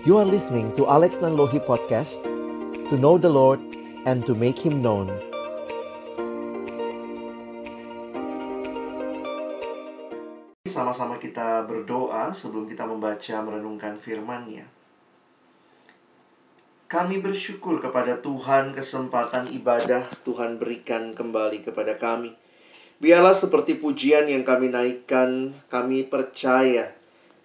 You are listening to Alex Nanlohi Podcast To know the Lord and to make Him known Sama-sama kita berdoa sebelum kita membaca merenungkan firman-Nya. Kami bersyukur kepada Tuhan kesempatan ibadah Tuhan berikan kembali kepada kami. Biarlah seperti pujian yang kami naikkan, kami percaya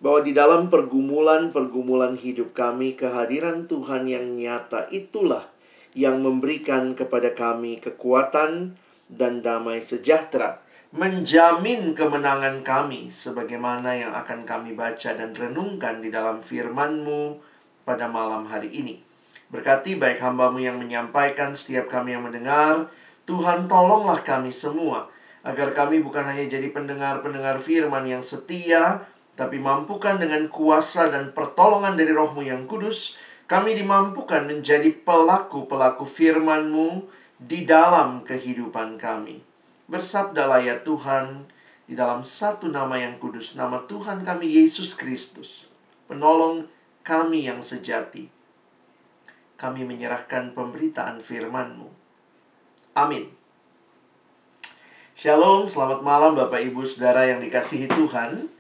bahwa di dalam pergumulan-pergumulan hidup kami, kehadiran Tuhan yang nyata itulah yang memberikan kepada kami kekuatan dan damai sejahtera, menjamin kemenangan kami sebagaimana yang akan kami baca dan renungkan di dalam firman-Mu pada malam hari ini. Berkati baik hambamu yang menyampaikan, setiap kami yang mendengar, Tuhan tolonglah kami semua, agar kami bukan hanya jadi pendengar-pendengar firman yang setia, tapi mampukan dengan kuasa dan pertolongan dari rohmu yang kudus, kami dimampukan menjadi pelaku-pelaku firman-Mu di dalam kehidupan kami. Bersabdalah ya Tuhan, di dalam satu nama yang kudus, nama Tuhan kami Yesus Kristus, penolong kami yang sejati. Kami menyerahkan pemberitaan firman-Mu. Amin. Shalom, selamat malam Bapak Ibu Saudara yang dikasihi Tuhan.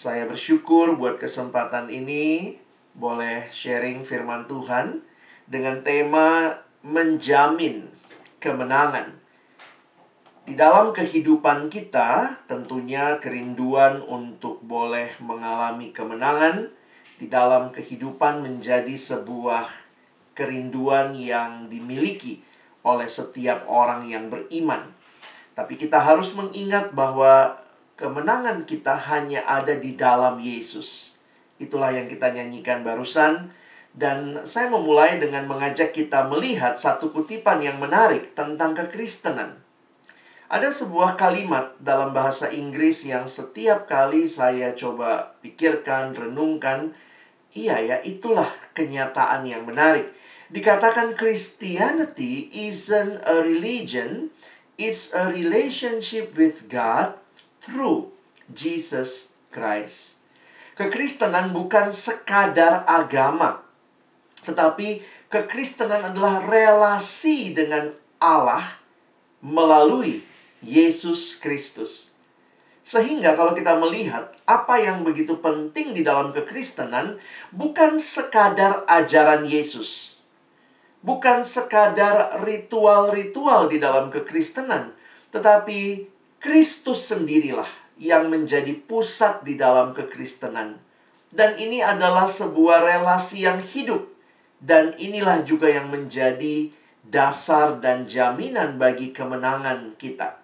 Saya bersyukur buat kesempatan ini boleh sharing firman Tuhan dengan tema menjamin kemenangan. Di dalam kehidupan kita, tentunya kerinduan untuk boleh mengalami kemenangan di dalam kehidupan menjadi sebuah kerinduan yang dimiliki oleh setiap orang yang beriman. Tapi kita harus mengingat bahwa kemenangan kita hanya ada di dalam Yesus. Itulah yang kita nyanyikan barusan. Dan saya memulai dengan mengajak kita melihat satu kutipan yang menarik tentang kekristenan. Ada sebuah kalimat dalam bahasa Inggris yang setiap kali saya coba pikirkan, renungkan, iya ya, itulah kenyataan yang menarik. Dikatakan Christianity isn't a religion, it's a relationship with God through Jesus Christ. Kekristenan bukan sekadar agama, tetapi kekristenan adalah relasi dengan Allah melalui Yesus Kristus. Sehingga kalau kita melihat apa yang begitu penting di dalam kekristenan bukan sekadar ajaran Yesus. Bukan sekadar ritual-ritual di dalam kekristenan, tetapi Kristus sendirilah yang menjadi pusat di dalam kekristenan. Dan ini adalah sebuah relasi yang hidup. Dan inilah juga yang menjadi dasar dan jaminan bagi kemenangan kita.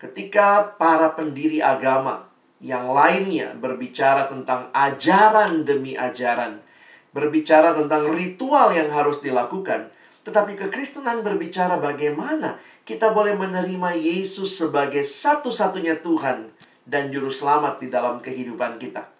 Ketika para pendiri agama yang lainnya berbicara tentang ajaran demi ajaran, berbicara tentang ritual yang harus dilakukan, tetapi kekristenan berbicara bagaimana kita boleh menerima Yesus sebagai satu-satunya Tuhan dan Juru Selamat di dalam kehidupan kita.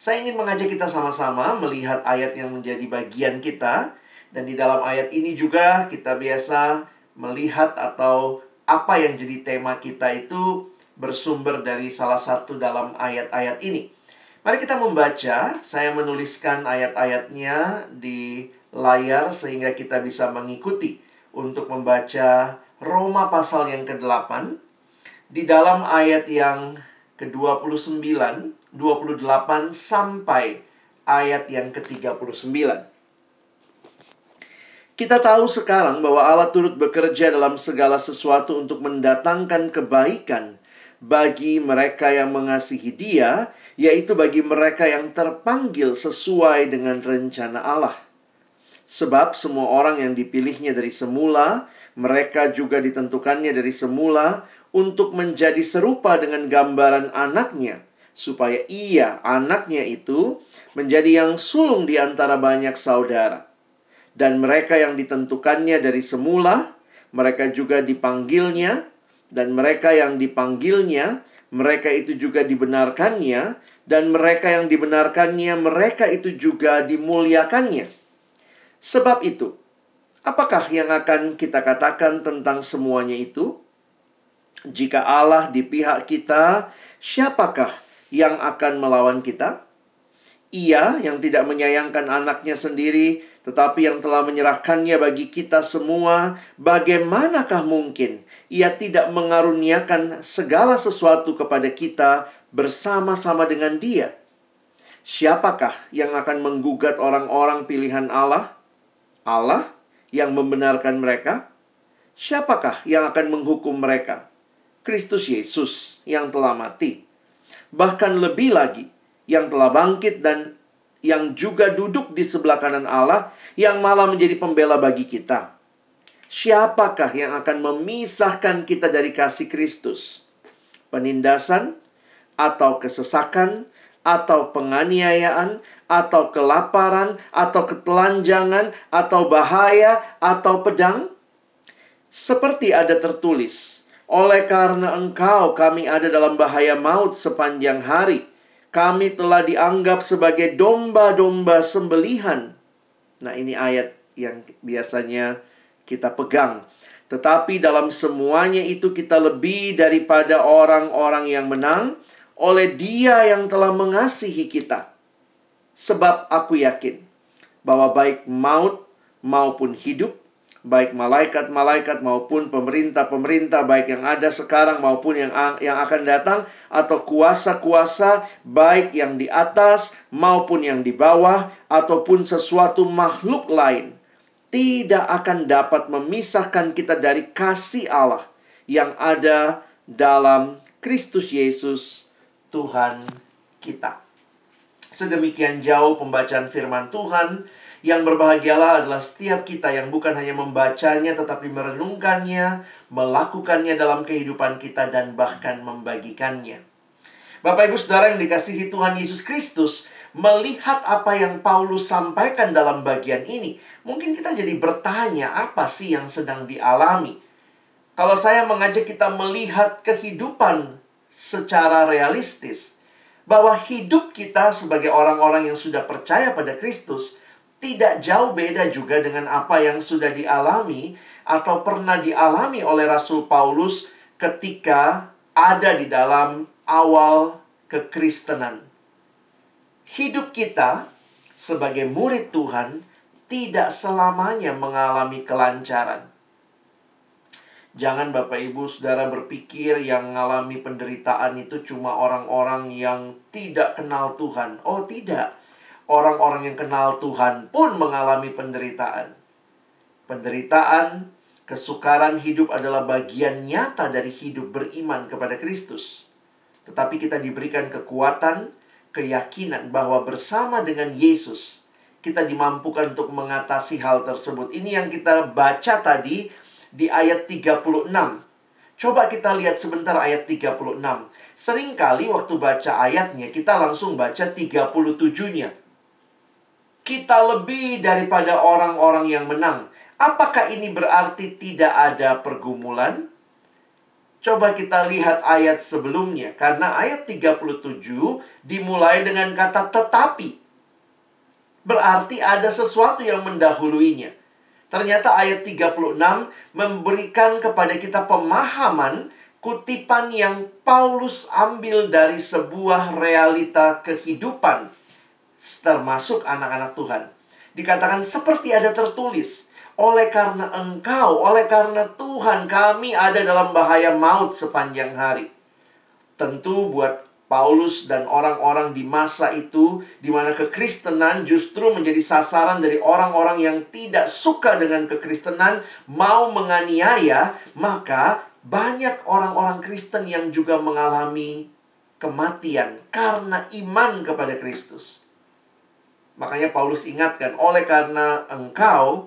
Saya ingin mengajak kita sama-sama melihat ayat yang menjadi bagian kita, dan di dalam ayat ini juga kita biasa melihat atau apa yang jadi tema kita itu bersumber dari salah satu dalam ayat-ayat ini. Mari kita membaca, saya menuliskan ayat-ayatnya di layar sehingga kita bisa mengikuti untuk membaca Roma pasal yang ke-8 di dalam ayat yang ke-29, 28 sampai ayat yang ke-39. Kita tahu sekarang bahwa Allah turut bekerja dalam segala sesuatu untuk mendatangkan kebaikan bagi mereka yang mengasihi Dia, yaitu bagi mereka yang terpanggil sesuai dengan rencana Allah. Sebab semua orang yang dipilihnya dari semula, mereka juga ditentukannya dari semula untuk menjadi serupa dengan gambaran anaknya, supaya ia, anaknya itu, menjadi yang sulung di antara banyak saudara. Dan mereka yang ditentukannya dari semula, mereka juga dipanggilnya, dan mereka yang dipanggilnya, mereka itu juga dibenarkannya, dan mereka yang dibenarkannya, mereka itu juga dimuliakannya. Sebab itu, apakah yang akan kita katakan tentang semuanya itu? Jika Allah di pihak kita, siapakah yang akan melawan kita? Ia yang tidak menyayangkan anaknya sendiri, tetapi yang telah menyerahkannya bagi kita semua, bagaimanakah mungkin ia tidak mengaruniakan segala sesuatu kepada kita bersama-sama dengan Dia? Siapakah yang akan menggugat orang-orang pilihan Allah? Allah yang membenarkan mereka? Siapakah yang akan menghukum mereka? Kristus Yesus yang telah mati. Bahkan lebih lagi, yang telah bangkit dan yang juga duduk di sebelah kanan Allah yang malah menjadi pembela bagi kita. Siapakah yang akan memisahkan kita dari kasih Kristus? Penindasan atau kesesakan atau penganiayaan atau kelaparan atau ketelanjangan atau bahaya atau pedang? Seperti ada tertulis, oleh karena engkau kami ada dalam bahaya maut sepanjang hari kami telah dianggap sebagai domba-domba sembelihan. Nah, ini ayat yang biasanya kita pegang. Tetapi dalam semuanya itu kita lebih daripada orang-orang yang menang oleh Dia yang telah mengasihi kita. Sebab aku yakin bahwa baik maut maupun hidup, baik malaikat-malaikat maupun pemerintah-pemerintah baik yang ada sekarang maupun yang yang akan datang atau kuasa-kuasa baik yang di atas maupun yang di bawah ataupun sesuatu makhluk lain tidak akan dapat memisahkan kita dari kasih Allah yang ada dalam Kristus Yesus Tuhan kita. Sedemikian jauh pembacaan firman Tuhan yang berbahagialah adalah setiap kita yang bukan hanya membacanya tetapi merenungkannya, melakukannya dalam kehidupan kita dan bahkan membagikannya. Bapak Ibu Saudara yang dikasihi Tuhan Yesus Kristus, melihat apa yang Paulus sampaikan dalam bagian ini, mungkin kita jadi bertanya apa sih yang sedang dialami. Kalau saya mengajak kita melihat kehidupan secara realistis, bahwa hidup kita sebagai orang-orang yang sudah percaya pada Kristus tidak jauh beda juga dengan apa yang sudah dialami atau pernah dialami oleh Rasul Paulus ketika ada di dalam awal kekristenan. Hidup kita sebagai murid Tuhan tidak selamanya mengalami kelancaran. Jangan Bapak Ibu Saudara berpikir yang mengalami penderitaan itu cuma orang-orang yang tidak kenal Tuhan. Oh, tidak orang-orang yang kenal Tuhan pun mengalami penderitaan. Penderitaan, kesukaran hidup adalah bagian nyata dari hidup beriman kepada Kristus. Tetapi kita diberikan kekuatan, keyakinan bahwa bersama dengan Yesus, kita dimampukan untuk mengatasi hal tersebut. Ini yang kita baca tadi di ayat 36. Coba kita lihat sebentar ayat 36. Seringkali waktu baca ayatnya, kita langsung baca 37-nya kita lebih daripada orang-orang yang menang. Apakah ini berarti tidak ada pergumulan? Coba kita lihat ayat sebelumnya. Karena ayat 37 dimulai dengan kata tetapi. Berarti ada sesuatu yang mendahuluinya. Ternyata ayat 36 memberikan kepada kita pemahaman kutipan yang Paulus ambil dari sebuah realita kehidupan termasuk anak-anak Tuhan. Dikatakan seperti ada tertulis, oleh karena engkau, oleh karena Tuhan kami ada dalam bahaya maut sepanjang hari. Tentu buat Paulus dan orang-orang di masa itu di mana kekristenan justru menjadi sasaran dari orang-orang yang tidak suka dengan kekristenan mau menganiaya, maka banyak orang-orang Kristen yang juga mengalami kematian karena iman kepada Kristus. Makanya Paulus ingatkan, oleh karena engkau,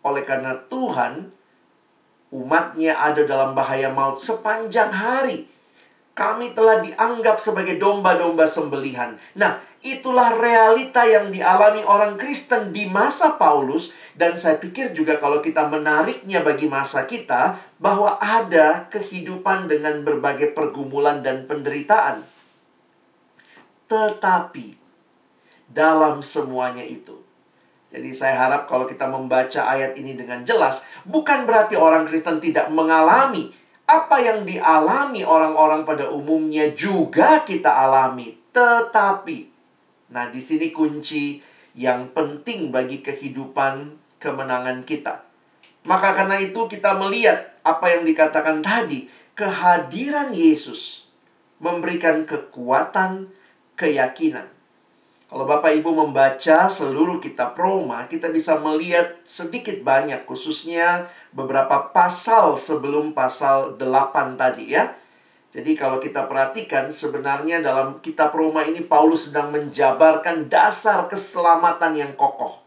oleh karena Tuhan, umatnya ada dalam bahaya maut sepanjang hari. Kami telah dianggap sebagai domba-domba sembelihan. Nah, itulah realita yang dialami orang Kristen di masa Paulus. Dan saya pikir juga kalau kita menariknya bagi masa kita, bahwa ada kehidupan dengan berbagai pergumulan dan penderitaan. Tetapi dalam semuanya itu. Jadi saya harap kalau kita membaca ayat ini dengan jelas, bukan berarti orang Kristen tidak mengalami apa yang dialami orang-orang pada umumnya juga kita alami. Tetapi Nah, di sini kunci yang penting bagi kehidupan kemenangan kita. Maka karena itu kita melihat apa yang dikatakan tadi, kehadiran Yesus memberikan kekuatan, keyakinan. Kalau Bapak Ibu membaca seluruh kitab Roma, kita bisa melihat sedikit banyak khususnya beberapa pasal sebelum pasal 8 tadi ya. Jadi kalau kita perhatikan sebenarnya dalam kitab Roma ini Paulus sedang menjabarkan dasar keselamatan yang kokoh.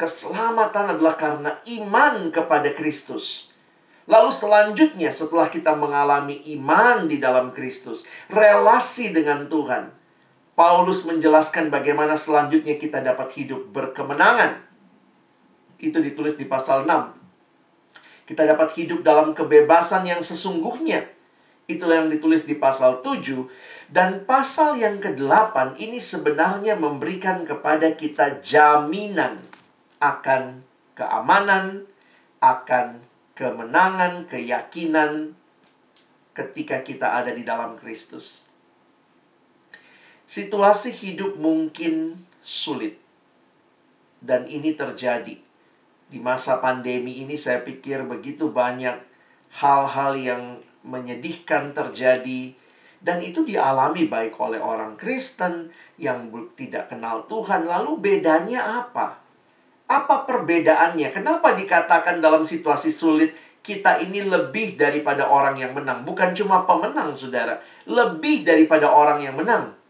Keselamatan adalah karena iman kepada Kristus. Lalu selanjutnya setelah kita mengalami iman di dalam Kristus, relasi dengan Tuhan, Paulus menjelaskan bagaimana selanjutnya kita dapat hidup berkemenangan. Itu ditulis di pasal 6. Kita dapat hidup dalam kebebasan yang sesungguhnya. Itulah yang ditulis di pasal 7. Dan pasal yang ke-8 ini sebenarnya memberikan kepada kita jaminan akan keamanan, akan kemenangan, keyakinan ketika kita ada di dalam Kristus. Situasi hidup mungkin sulit. Dan ini terjadi. Di masa pandemi ini saya pikir begitu banyak hal-hal yang menyedihkan terjadi dan itu dialami baik oleh orang Kristen yang tidak kenal Tuhan. Lalu bedanya apa? Apa perbedaannya? Kenapa dikatakan dalam situasi sulit kita ini lebih daripada orang yang menang? Bukan cuma pemenang, saudara, lebih daripada orang yang menang.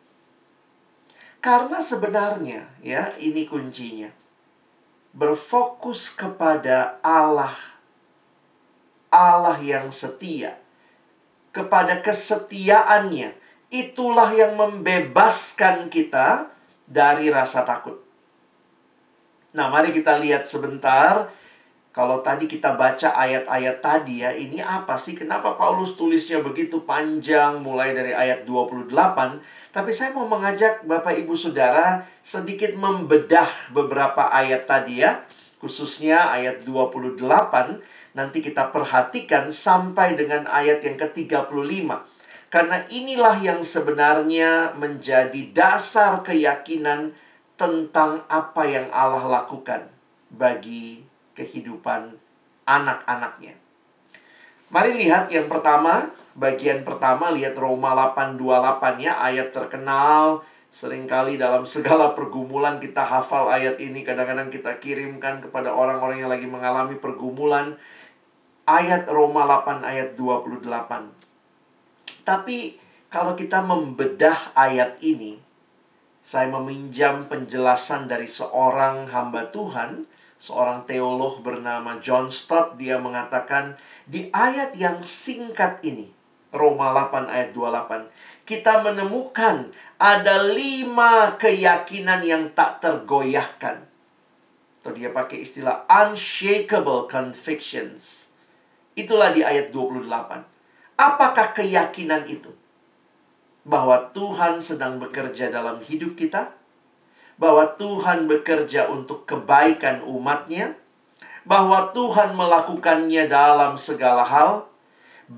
Karena sebenarnya ya ini kuncinya. Berfokus kepada Allah. Allah yang setia. Kepada kesetiaannya. Itulah yang membebaskan kita dari rasa takut. Nah, mari kita lihat sebentar. Kalau tadi kita baca ayat-ayat tadi ya, ini apa sih? Kenapa Paulus tulisnya begitu panjang mulai dari ayat 28? Tapi saya mau mengajak Bapak Ibu Saudara sedikit membedah beberapa ayat tadi ya. Khususnya ayat 28. Nanti kita perhatikan sampai dengan ayat yang ke-35. Karena inilah yang sebenarnya menjadi dasar keyakinan tentang apa yang Allah lakukan bagi kehidupan anak-anaknya. Mari lihat yang pertama, bagian pertama lihat Roma 8:28 ya, ayat terkenal. Seringkali dalam segala pergumulan kita hafal ayat ini kadang-kadang kita kirimkan kepada orang-orang yang lagi mengalami pergumulan. Ayat Roma 8 ayat 28 tapi kalau kita membedah ayat ini saya meminjam penjelasan dari seorang hamba Tuhan seorang teolog bernama John Stott. Dia mengatakan di ayat yang singkat ini Roma 8 ayat 28. Kita menemukan ada lima keyakinan yang tak tergoyahkan. Atau dia pakai istilah unshakable convictions. Itulah di ayat 28. Apakah keyakinan itu? Bahwa Tuhan sedang bekerja dalam hidup kita? Bahwa Tuhan bekerja untuk kebaikan umatnya? Bahwa Tuhan melakukannya dalam segala hal?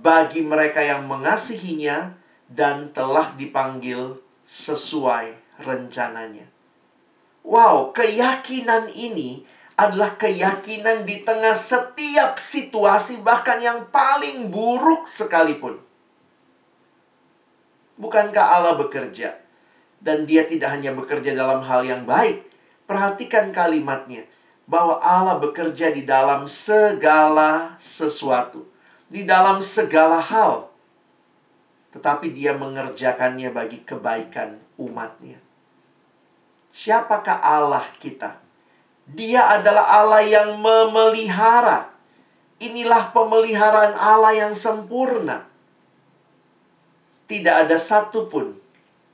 Bagi mereka yang mengasihinya dan telah dipanggil sesuai rencananya. Wow, keyakinan ini adalah keyakinan di tengah setiap situasi, bahkan yang paling buruk sekalipun. Bukankah Allah bekerja? Dan dia tidak hanya bekerja dalam hal yang baik. Perhatikan kalimatnya. Bahwa Allah bekerja di dalam segala sesuatu di dalam segala hal. Tetapi dia mengerjakannya bagi kebaikan umatnya. Siapakah Allah kita? Dia adalah Allah yang memelihara. Inilah pemeliharaan Allah yang sempurna. Tidak ada satupun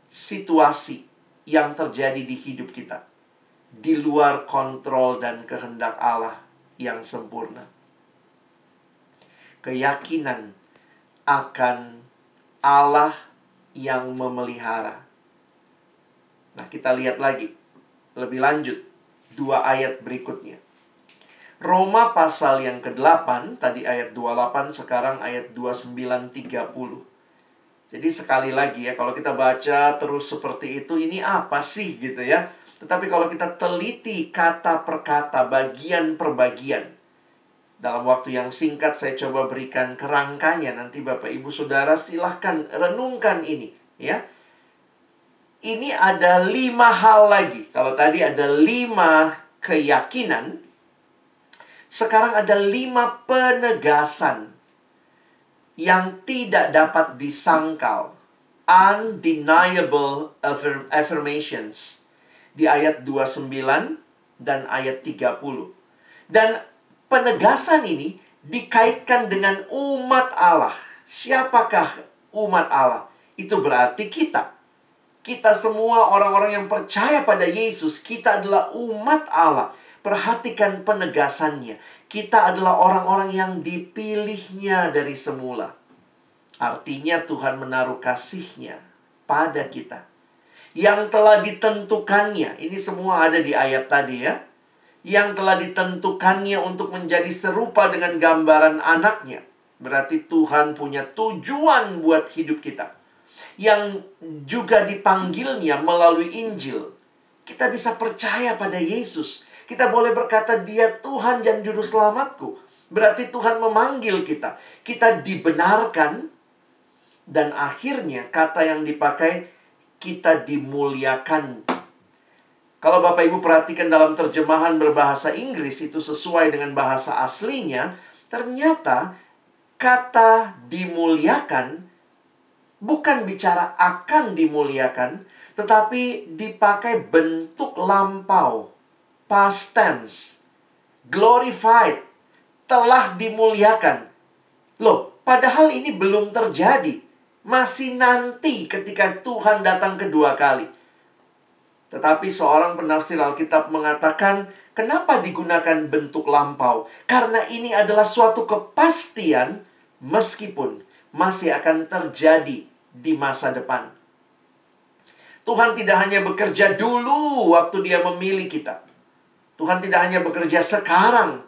situasi yang terjadi di hidup kita di luar kontrol dan kehendak Allah yang sempurna keyakinan akan Allah yang memelihara. Nah, kita lihat lagi lebih lanjut dua ayat berikutnya. Roma pasal yang ke-8, tadi ayat 28, sekarang ayat 29 30. Jadi sekali lagi ya, kalau kita baca terus seperti itu, ini apa sih gitu ya. Tetapi kalau kita teliti kata per kata, bagian per bagian, dalam waktu yang singkat saya coba berikan kerangkanya. Nanti Bapak Ibu Saudara silahkan renungkan ini ya. Ini ada lima hal lagi. Kalau tadi ada lima keyakinan, sekarang ada lima penegasan yang tidak dapat disangkal. Undeniable affirmations. Di ayat 29 dan ayat 30. Dan penegasan ini dikaitkan dengan umat Allah. Siapakah umat Allah? Itu berarti kita. Kita semua orang-orang yang percaya pada Yesus, kita adalah umat Allah. Perhatikan penegasannya. Kita adalah orang-orang yang dipilihnya dari semula. Artinya Tuhan menaruh kasihnya pada kita. Yang telah ditentukannya. Ini semua ada di ayat tadi ya. Yang telah ditentukannya untuk menjadi serupa dengan gambaran anaknya. Berarti Tuhan punya tujuan buat hidup kita. Yang juga dipanggilnya melalui Injil. Kita bisa percaya pada Yesus kita boleh berkata dia Tuhan dan juru selamatku. Berarti Tuhan memanggil kita. Kita dibenarkan dan akhirnya kata yang dipakai kita dimuliakan. Kalau Bapak Ibu perhatikan dalam terjemahan berbahasa Inggris itu sesuai dengan bahasa aslinya, ternyata kata dimuliakan bukan bicara akan dimuliakan, tetapi dipakai bentuk lampau past tense. Glorified. Telah dimuliakan. Loh, padahal ini belum terjadi. Masih nanti ketika Tuhan datang kedua kali. Tetapi seorang penafsir Alkitab mengatakan, kenapa digunakan bentuk lampau? Karena ini adalah suatu kepastian meskipun masih akan terjadi di masa depan. Tuhan tidak hanya bekerja dulu waktu dia memilih kita. Tuhan tidak hanya bekerja sekarang,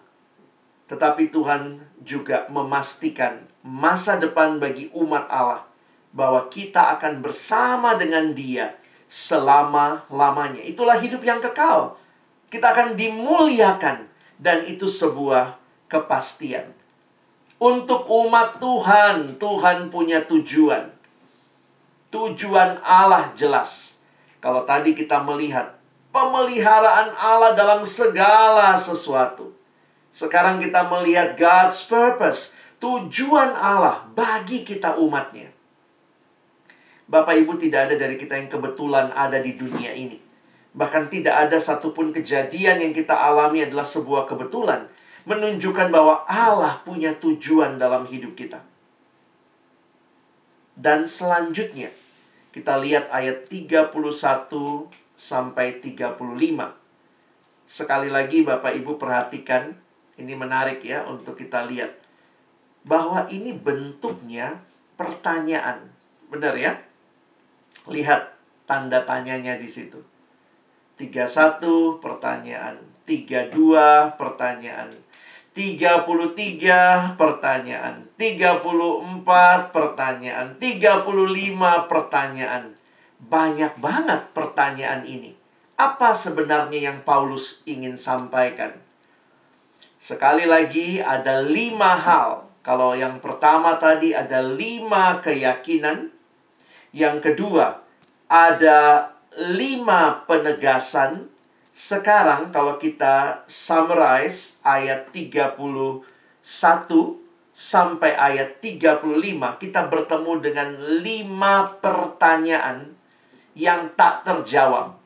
tetapi Tuhan juga memastikan masa depan bagi umat Allah bahwa kita akan bersama dengan Dia selama-lamanya. Itulah hidup yang kekal. Kita akan dimuliakan dan itu sebuah kepastian. Untuk umat Tuhan, Tuhan punya tujuan. Tujuan Allah jelas. Kalau tadi kita melihat pemeliharaan Allah dalam segala sesuatu. Sekarang kita melihat God's purpose, tujuan Allah bagi kita umatnya. Bapak Ibu tidak ada dari kita yang kebetulan ada di dunia ini. Bahkan tidak ada satupun kejadian yang kita alami adalah sebuah kebetulan. Menunjukkan bahwa Allah punya tujuan dalam hidup kita. Dan selanjutnya, kita lihat ayat 31 sampai 35. Sekali lagi Bapak Ibu perhatikan, ini menarik ya untuk kita lihat. Bahwa ini bentuknya pertanyaan. Benar ya? Lihat tanda tanyanya di situ. 31 pertanyaan, 32 pertanyaan, 33 pertanyaan, 34 pertanyaan, 35 pertanyaan. Banyak banget pertanyaan ini. Apa sebenarnya yang Paulus ingin sampaikan? Sekali lagi, ada lima hal. Kalau yang pertama tadi ada lima keyakinan. Yang kedua, ada lima penegasan. Sekarang kalau kita summarize ayat 31 sampai ayat 35, kita bertemu dengan lima pertanyaan yang tak terjawab.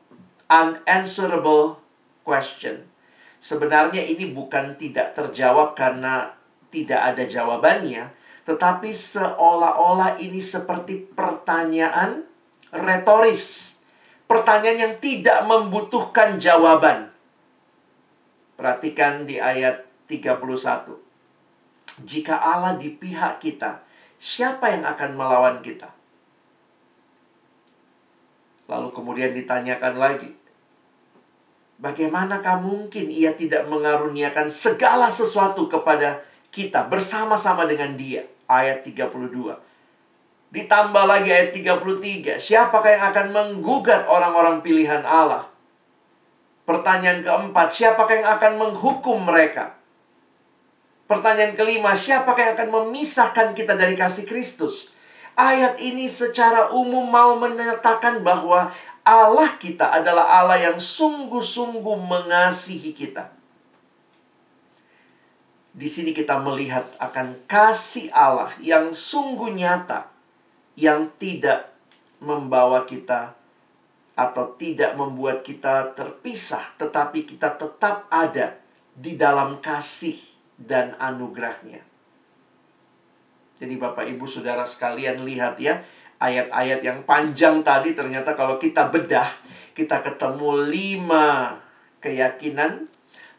Unanswerable question. Sebenarnya ini bukan tidak terjawab karena tidak ada jawabannya, tetapi seolah-olah ini seperti pertanyaan retoris. Pertanyaan yang tidak membutuhkan jawaban. Perhatikan di ayat 31. Jika Allah di pihak kita, siapa yang akan melawan kita? Lalu kemudian ditanyakan lagi, Bagaimanakah mungkin ia tidak mengaruniakan segala sesuatu kepada kita bersama-sama dengan dia? Ayat 32. Ditambah lagi ayat 33. Siapakah yang akan menggugat orang-orang pilihan Allah? Pertanyaan keempat, siapakah yang akan menghukum mereka? Pertanyaan kelima, siapakah yang akan memisahkan kita dari kasih Kristus? Ayat ini secara umum mau menyatakan bahwa Allah kita adalah Allah yang sungguh-sungguh mengasihi kita. Di sini kita melihat akan kasih Allah yang sungguh nyata, yang tidak membawa kita atau tidak membuat kita terpisah, tetapi kita tetap ada di dalam kasih dan anugerahnya. Jadi Bapak Ibu Saudara sekalian lihat ya, ayat-ayat yang panjang tadi ternyata kalau kita bedah, kita ketemu lima keyakinan,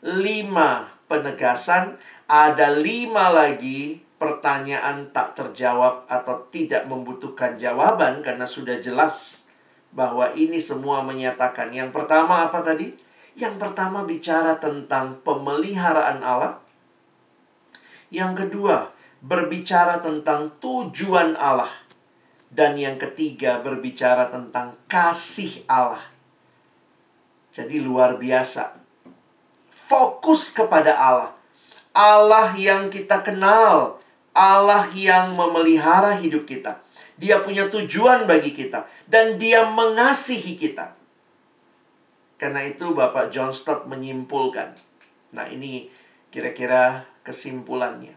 lima penegasan, ada lima lagi pertanyaan tak terjawab atau tidak membutuhkan jawaban karena sudah jelas bahwa ini semua menyatakan yang pertama apa tadi? Yang pertama bicara tentang pemeliharaan Allah. Yang kedua, berbicara tentang tujuan Allah. Dan yang ketiga, berbicara tentang kasih Allah. Jadi luar biasa. Fokus kepada Allah. Allah yang kita kenal. Allah yang memelihara hidup kita. Dia punya tujuan bagi kita. Dan dia mengasihi kita. Karena itu Bapak John Stott menyimpulkan. Nah ini kira-kira kesimpulannya.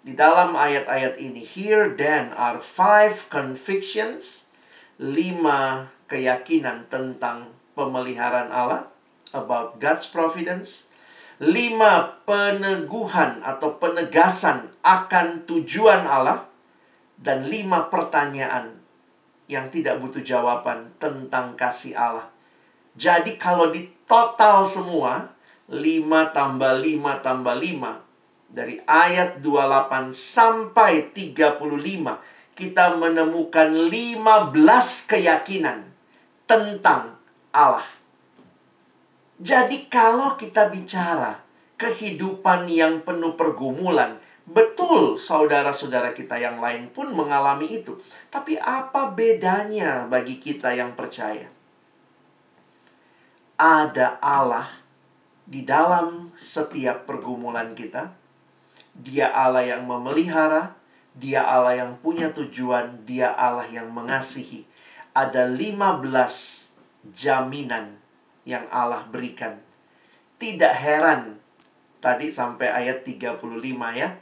Di dalam ayat-ayat ini, here then are five convictions, lima keyakinan tentang pemeliharaan Allah, about God's providence, lima peneguhan atau penegasan akan tujuan Allah, dan lima pertanyaan yang tidak butuh jawaban tentang kasih Allah. Jadi kalau di total semua, 5 tambah 5 tambah 5 dari ayat 28 sampai 35 kita menemukan 15 keyakinan tentang Allah. Jadi kalau kita bicara kehidupan yang penuh pergumulan, betul saudara-saudara kita yang lain pun mengalami itu. Tapi apa bedanya bagi kita yang percaya? Ada Allah di dalam setiap pergumulan kita dia Allah yang memelihara, dia Allah yang punya tujuan, dia Allah yang mengasihi. Ada 15 jaminan yang Allah berikan. Tidak heran tadi sampai ayat 35 ya.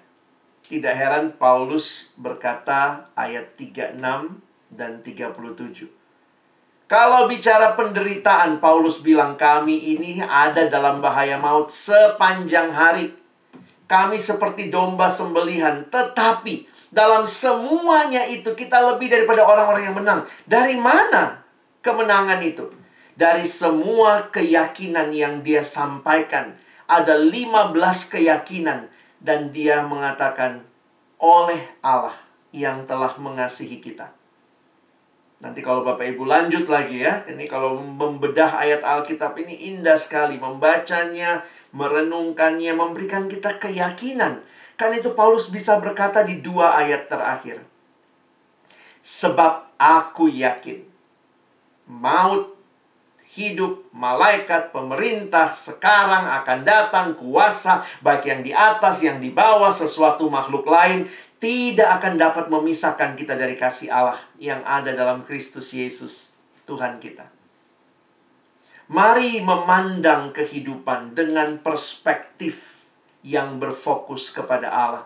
Tidak heran Paulus berkata ayat 36 dan 37. Kalau bicara penderitaan, Paulus bilang kami ini ada dalam bahaya maut sepanjang hari kami seperti domba sembelihan, tetapi dalam semuanya itu kita lebih daripada orang-orang yang menang. Dari mana kemenangan itu? Dari semua keyakinan yang dia sampaikan. Ada 15 keyakinan dan dia mengatakan oleh Allah yang telah mengasihi kita. Nanti kalau Bapak Ibu lanjut lagi ya. Ini kalau membedah ayat Alkitab ini indah sekali membacanya, merenungkannya, memberikan kita keyakinan. Kan itu Paulus bisa berkata di dua ayat terakhir. Sebab aku yakin maut, hidup, malaikat, pemerintah sekarang akan datang kuasa baik yang di atas, yang di bawah, sesuatu makhluk lain tidak akan dapat memisahkan kita dari kasih Allah yang ada dalam Kristus Yesus, Tuhan kita. Mari memandang kehidupan dengan perspektif yang berfokus kepada Allah.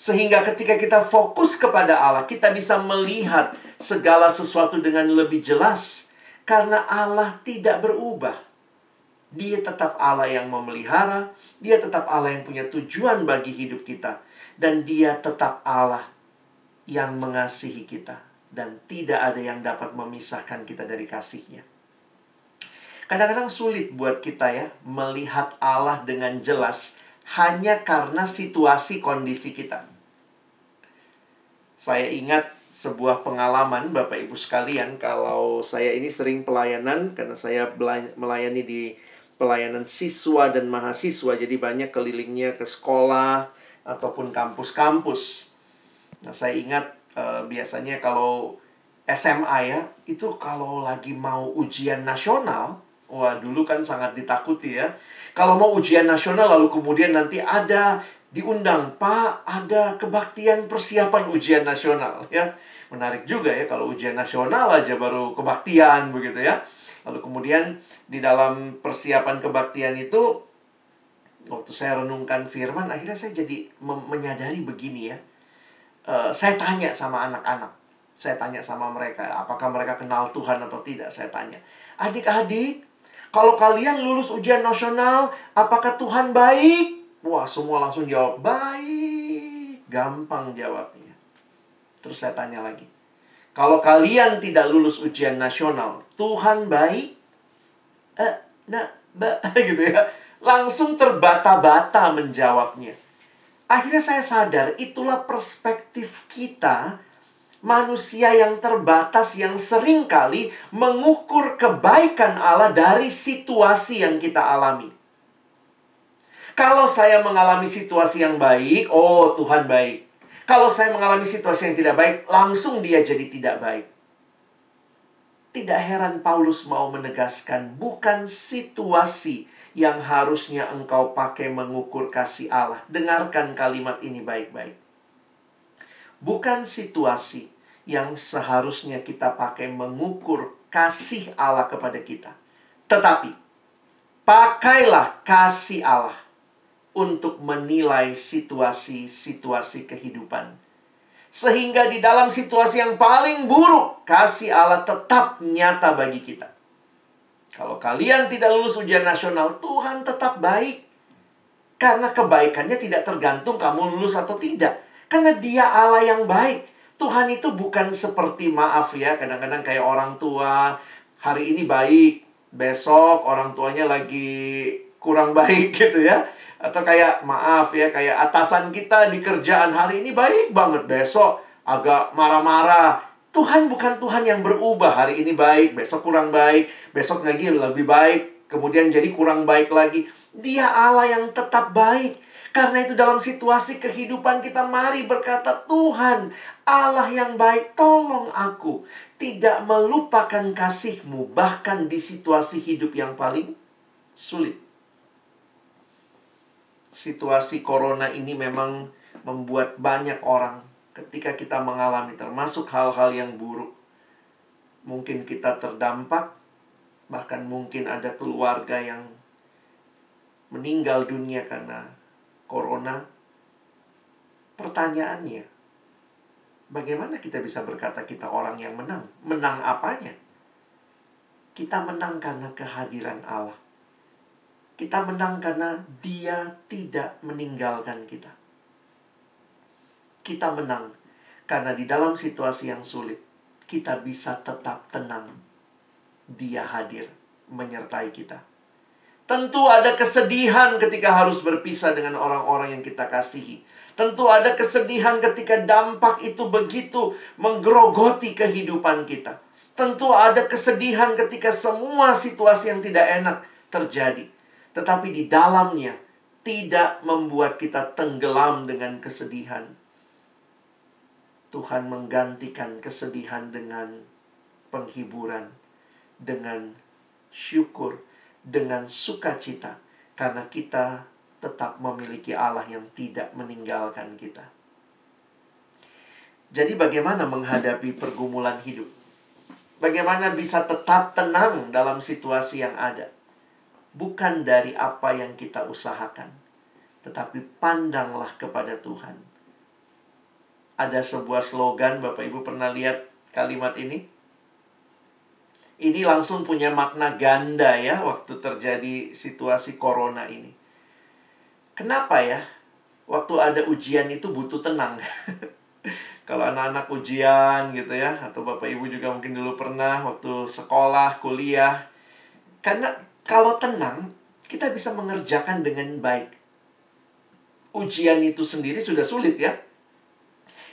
Sehingga ketika kita fokus kepada Allah, kita bisa melihat segala sesuatu dengan lebih jelas. Karena Allah tidak berubah. Dia tetap Allah yang memelihara, dia tetap Allah yang punya tujuan bagi hidup kita. Dan dia tetap Allah yang mengasihi kita. Dan tidak ada yang dapat memisahkan kita dari kasihnya. Kadang-kadang sulit buat kita ya melihat Allah dengan jelas hanya karena situasi kondisi kita. Saya ingat sebuah pengalaman Bapak Ibu sekalian kalau saya ini sering pelayanan karena saya melayani di pelayanan siswa dan mahasiswa jadi banyak kelilingnya ke sekolah ataupun kampus-kampus. Nah, saya ingat uh, biasanya kalau SMA ya, itu kalau lagi mau ujian nasional, wah dulu kan sangat ditakuti ya. Kalau mau ujian nasional lalu kemudian nanti ada diundang, Pak, ada kebaktian persiapan ujian nasional ya. Menarik juga ya kalau ujian nasional aja baru kebaktian begitu ya. Lalu kemudian di dalam persiapan kebaktian itu waktu saya renungkan firman akhirnya saya jadi menyadari begini ya. Uh, saya tanya sama anak-anak saya tanya sama mereka, apakah mereka kenal Tuhan atau tidak? Saya tanya. Adik-adik, kalau kalian lulus ujian nasional, apakah Tuhan baik? Wah, semua langsung jawab, baik. Gampang jawabnya. Terus saya tanya lagi. Kalau kalian tidak lulus ujian nasional, Tuhan baik? Eh, nah, ba, gitu ya. Langsung terbata-bata menjawabnya. Akhirnya saya sadar, itulah perspektif kita manusia yang terbatas yang sering kali mengukur kebaikan Allah dari situasi yang kita alami. Kalau saya mengalami situasi yang baik, oh Tuhan baik. Kalau saya mengalami situasi yang tidak baik, langsung dia jadi tidak baik. Tidak heran Paulus mau menegaskan, bukan situasi yang harusnya engkau pakai mengukur kasih Allah. Dengarkan kalimat ini baik-baik bukan situasi yang seharusnya kita pakai mengukur kasih Allah kepada kita. Tetapi, pakailah kasih Allah untuk menilai situasi-situasi kehidupan. Sehingga di dalam situasi yang paling buruk, kasih Allah tetap nyata bagi kita. Kalau kalian tidak lulus ujian nasional, Tuhan tetap baik. Karena kebaikannya tidak tergantung kamu lulus atau tidak karena dia Allah yang baik. Tuhan itu bukan seperti maaf ya, kadang-kadang kayak orang tua, hari ini baik, besok orang tuanya lagi kurang baik gitu ya. Atau kayak maaf ya, kayak atasan kita di kerjaan hari ini baik banget, besok agak marah-marah. Tuhan bukan Tuhan yang berubah, hari ini baik, besok kurang baik, besok lagi lebih baik, kemudian jadi kurang baik lagi. Dia Allah yang tetap baik. Karena itu dalam situasi kehidupan kita mari berkata, Tuhan Allah yang baik, tolong aku tidak melupakan kasihmu bahkan di situasi hidup yang paling sulit. Situasi corona ini memang membuat banyak orang ketika kita mengalami termasuk hal-hal yang buruk. Mungkin kita terdampak, bahkan mungkin ada keluarga yang meninggal dunia karena corona. Pertanyaannya, bagaimana kita bisa berkata kita orang yang menang? Menang apanya? Kita menang karena kehadiran Allah. Kita menang karena Dia tidak meninggalkan kita. Kita menang karena di dalam situasi yang sulit, kita bisa tetap tenang. Dia hadir menyertai kita. Tentu ada kesedihan ketika harus berpisah dengan orang-orang yang kita kasihi. Tentu ada kesedihan ketika dampak itu begitu menggerogoti kehidupan kita. Tentu ada kesedihan ketika semua situasi yang tidak enak terjadi. Tetapi di dalamnya tidak membuat kita tenggelam dengan kesedihan. Tuhan menggantikan kesedihan dengan penghiburan, dengan syukur, dengan sukacita karena kita tetap memiliki Allah yang tidak meninggalkan kita. Jadi bagaimana menghadapi pergumulan hidup? Bagaimana bisa tetap tenang dalam situasi yang ada? Bukan dari apa yang kita usahakan, tetapi pandanglah kepada Tuhan. Ada sebuah slogan, Bapak Ibu pernah lihat kalimat ini? ini langsung punya makna ganda ya waktu terjadi situasi corona ini. Kenapa ya? Waktu ada ujian itu butuh tenang. Kalau anak-anak ujian gitu ya, atau Bapak Ibu juga mungkin dulu pernah waktu sekolah, kuliah. Karena kalau tenang, kita bisa mengerjakan dengan baik. Ujian itu sendiri sudah sulit ya.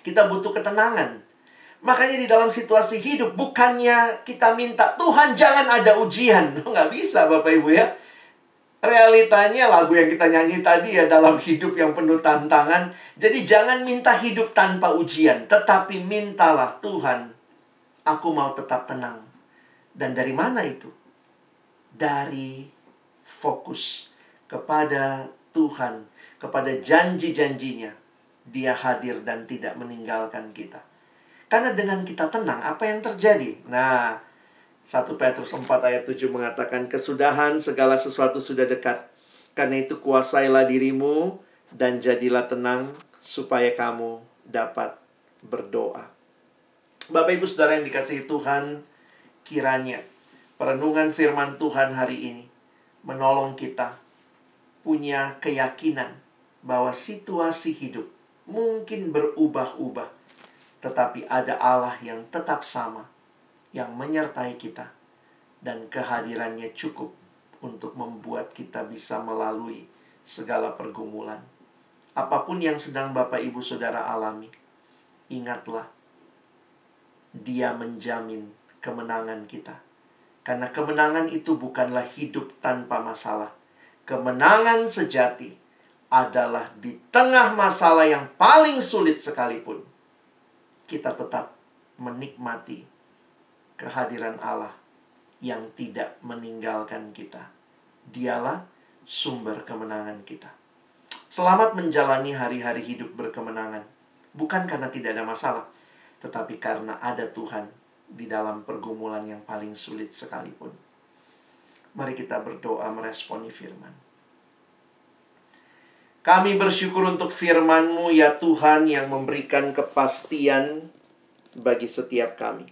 Kita butuh ketenangan. Makanya di dalam situasi hidup bukannya kita minta Tuhan jangan ada ujian. Nggak bisa Bapak Ibu ya. realitanya lagu yang kita nyanyi tadi ya dalam hidup yang penuh tantangan. Jadi jangan minta hidup tanpa ujian, tetapi mintalah Tuhan, aku mau tetap tenang. Dan dari mana itu? Dari fokus kepada Tuhan, kepada janji-janjinya. Dia hadir dan tidak meninggalkan kita. Karena dengan kita tenang, apa yang terjadi? Nah, 1 Petrus 4 ayat 7 mengatakan kesudahan segala sesuatu sudah dekat. Karena itu kuasailah dirimu dan jadilah tenang supaya kamu dapat berdoa. Bapak Ibu Saudara yang dikasihi Tuhan, kiranya perenungan firman Tuhan hari ini menolong kita punya keyakinan bahwa situasi hidup mungkin berubah-ubah, tetapi ada Allah yang tetap sama yang menyertai kita dan kehadirannya cukup untuk membuat kita bisa melalui segala pergumulan. Apa pun yang sedang Bapak Ibu Saudara alami, ingatlah dia menjamin kemenangan kita. Karena kemenangan itu bukanlah hidup tanpa masalah. Kemenangan sejati adalah di tengah masalah yang paling sulit sekalipun. Kita tetap menikmati kehadiran Allah yang tidak meninggalkan kita. Dialah sumber kemenangan kita. Selamat menjalani hari-hari hidup berkemenangan. Bukan karena tidak ada masalah, tetapi karena ada Tuhan di dalam pergumulan yang paling sulit sekalipun. Mari kita berdoa meresponi firman. Kami bersyukur untuk firman-Mu ya Tuhan yang memberikan kepastian bagi setiap kami.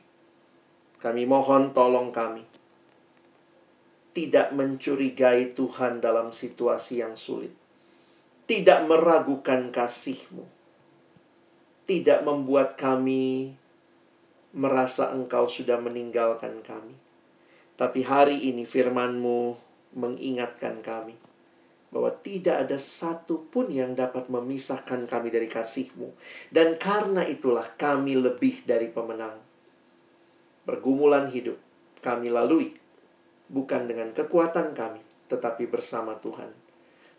Kami mohon tolong kami. Tidak mencurigai Tuhan dalam situasi yang sulit. Tidak meragukan kasih-Mu. Tidak membuat kami merasa Engkau sudah meninggalkan kami. Tapi hari ini firman-Mu mengingatkan kami bahwa tidak ada satu pun yang dapat memisahkan kami dari kasih-Mu. Dan karena itulah kami lebih dari pemenang pergumulan hidup kami lalui bukan dengan kekuatan kami, tetapi bersama Tuhan.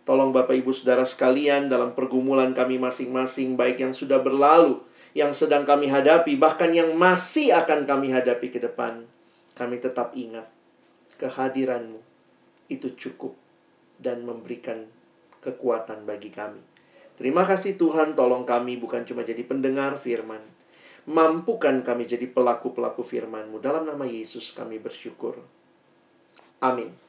Tolong Bapak Ibu Saudara sekalian dalam pergumulan kami masing-masing, baik yang sudah berlalu, yang sedang kami hadapi, bahkan yang masih akan kami hadapi ke depan, kami tetap ingat kehadiranmu itu cukup dan memberikan kekuatan bagi kami. Terima kasih Tuhan, tolong kami bukan cuma jadi pendengar firman, Mampukan kami jadi pelaku-pelaku firman-Mu. Dalam nama Yesus kami bersyukur. Amin.